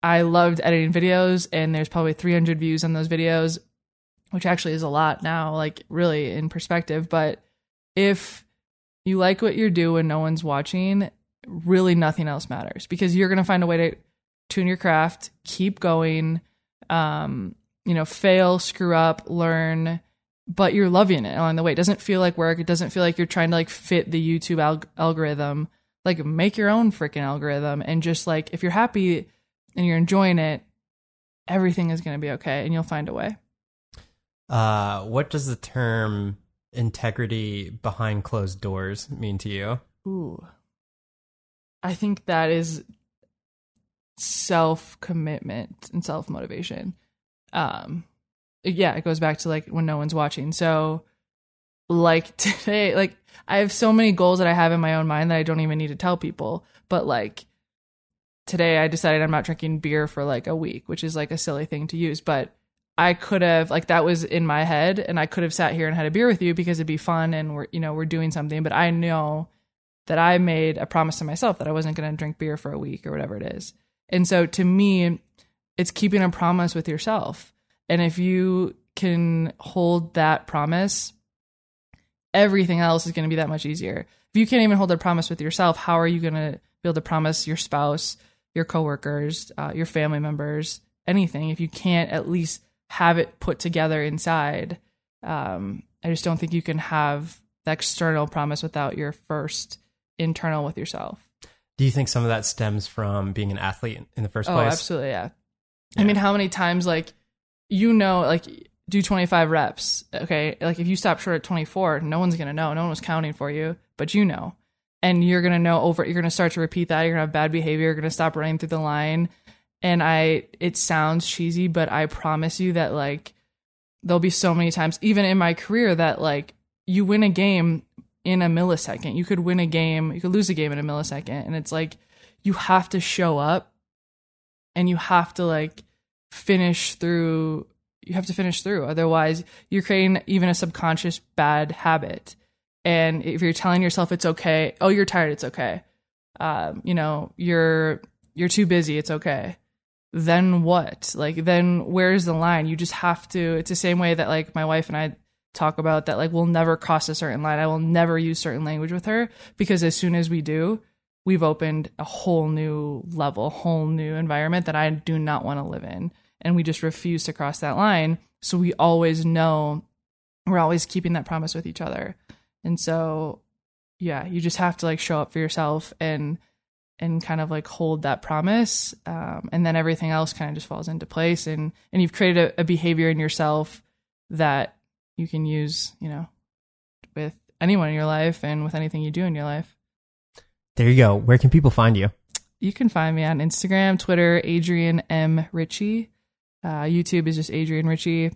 S1: I loved editing videos, and there's probably 300 views on those videos, which actually is a lot now, like really in perspective. But if you like what you do and no one's watching, really nothing else matters because you're going to find a way to tune your craft, keep going, um, you know, fail, screw up, learn, but you're loving it along the way. It doesn't feel like work. It doesn't feel like you're trying to like fit the YouTube alg- algorithm. Like make your own freaking algorithm and just like if you're happy and you're enjoying it, everything is going to be okay and you'll find a way.
S2: Uh, what does the term integrity behind closed doors mean to you?
S1: Ooh. I think that is self commitment and self motivation. Um yeah, it goes back to like when no one's watching. So like [LAUGHS] today, like I have so many goals that I have in my own mind that I don't even need to tell people. But like today I decided I'm not drinking beer for like a week, which is like a silly thing to use, but I could have like that was in my head and I could have sat here and had a beer with you because it'd be fun and we're you know we're doing something but I know that I made a promise to myself that I wasn't going to drink beer for a week or whatever it is. And so to me it's keeping a promise with yourself. And if you can hold that promise everything else is going to be that much easier. If you can't even hold a promise with yourself, how are you going to be able to promise your spouse, your coworkers, uh, your family members, anything if you can't at least have it put together inside. Um, I just don't think you can have the external promise without your first internal with yourself.
S2: Do you think some of that stems from being an athlete in the first
S1: oh,
S2: place?
S1: absolutely, yeah. yeah. I mean, how many times like you know, like do 25 reps. Okay, like if you stop short at 24, no one's gonna know. No one was counting for you, but you know, and you're gonna know over. You're gonna start to repeat that. You're gonna have bad behavior. You're gonna stop running through the line and I it sounds cheesy, but I promise you that like there'll be so many times even in my career that like you win a game in a millisecond. You could win a game, you could lose a game in a millisecond and it's like you have to show up and you have to like finish through you have to finish through otherwise you're creating even a subconscious bad habit and if you're telling yourself it's okay oh you're tired it's okay um, you know you're you're too busy it's okay then what? Like, then where's the line? You just have to. It's the same way that like my wife and I talk about that. Like, we'll never cross a certain line. I will never use certain language with her because as soon as we do, we've opened a whole new level, whole new environment that I do not want to live in, and we just refuse to cross that line. So we always know we're always keeping that promise with each other, and so yeah, you just have to like show up for yourself and and kind of like hold that promise um, and then everything else kind of just falls into place and and you've created a, a, behavior in yourself that you can use you know with anyone in your life and with anything you do in your life.
S2: There you go. Where can people find you?
S1: You can find me on instagram twitter adrienne m. Ritchie. Uh, youtube is just adrienne ritchie.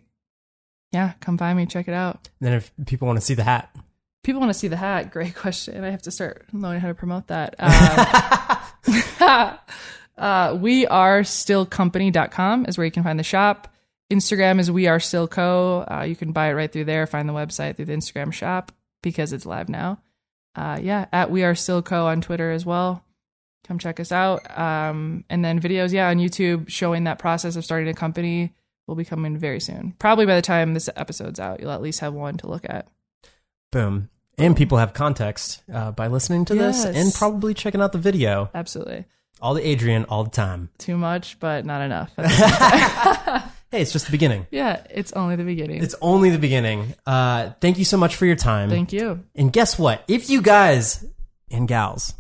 S1: Yeah come find me check it out.
S2: And then if people want to see the hat.
S1: People want to see the hat great [LAUGHS] question. I have to start learning how to promote that. [LAUGHS] Um, [LAUGHS] uh, we are stillcompany.com is where you can find the shop instagram is we are still co uh, you can buy it right through there find the website through the instagram shop because it's live now uh, yeah at we are still co on twitter as well come check us out um, and then videos yeah on youtube showing that process of starting a company will be coming very soon probably by the time this episode's out you'll at least have one to look at
S2: boom and people have context uh, by listening to yes. this and probably checking out the video.
S1: Absolutely.
S2: All the Adrienne all the time.
S1: Too much, but not enough. [LAUGHS] [LAUGHS]
S2: hey, it's just the beginning.
S1: Yeah, it's only the beginning.
S2: It's only the beginning. Uh, thank you so much for your time.
S1: Thank you.
S2: And guess what? If you guys and gals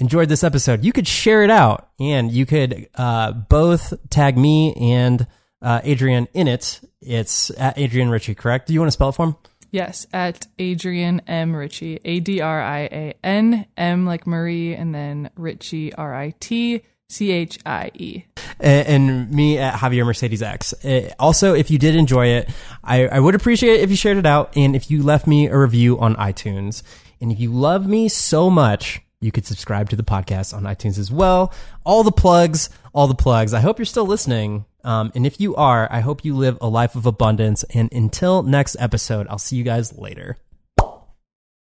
S2: enjoyed this episode, you could share it out and you could uh, both tag me and uh, Adrienne in it. It's at Adrienne Ritchie, correct? Do you want to spell it for him?
S1: Yes, at Adrienne M. Ritchie. A D R I A N, M like Marie, and then Ritchie, R I T C H I E.
S2: And me at Javier Mercedes X. Also, if you did enjoy it, I, I would appreciate it if you shared it out and if you left me a review on iTunes. And if you love me so much, you could subscribe to the podcast on iTunes as well. All the plugs, all the plugs. I hope you're still listening. Um, and if you are, I hope you live a life of abundance. And until next episode, I'll see you guys later.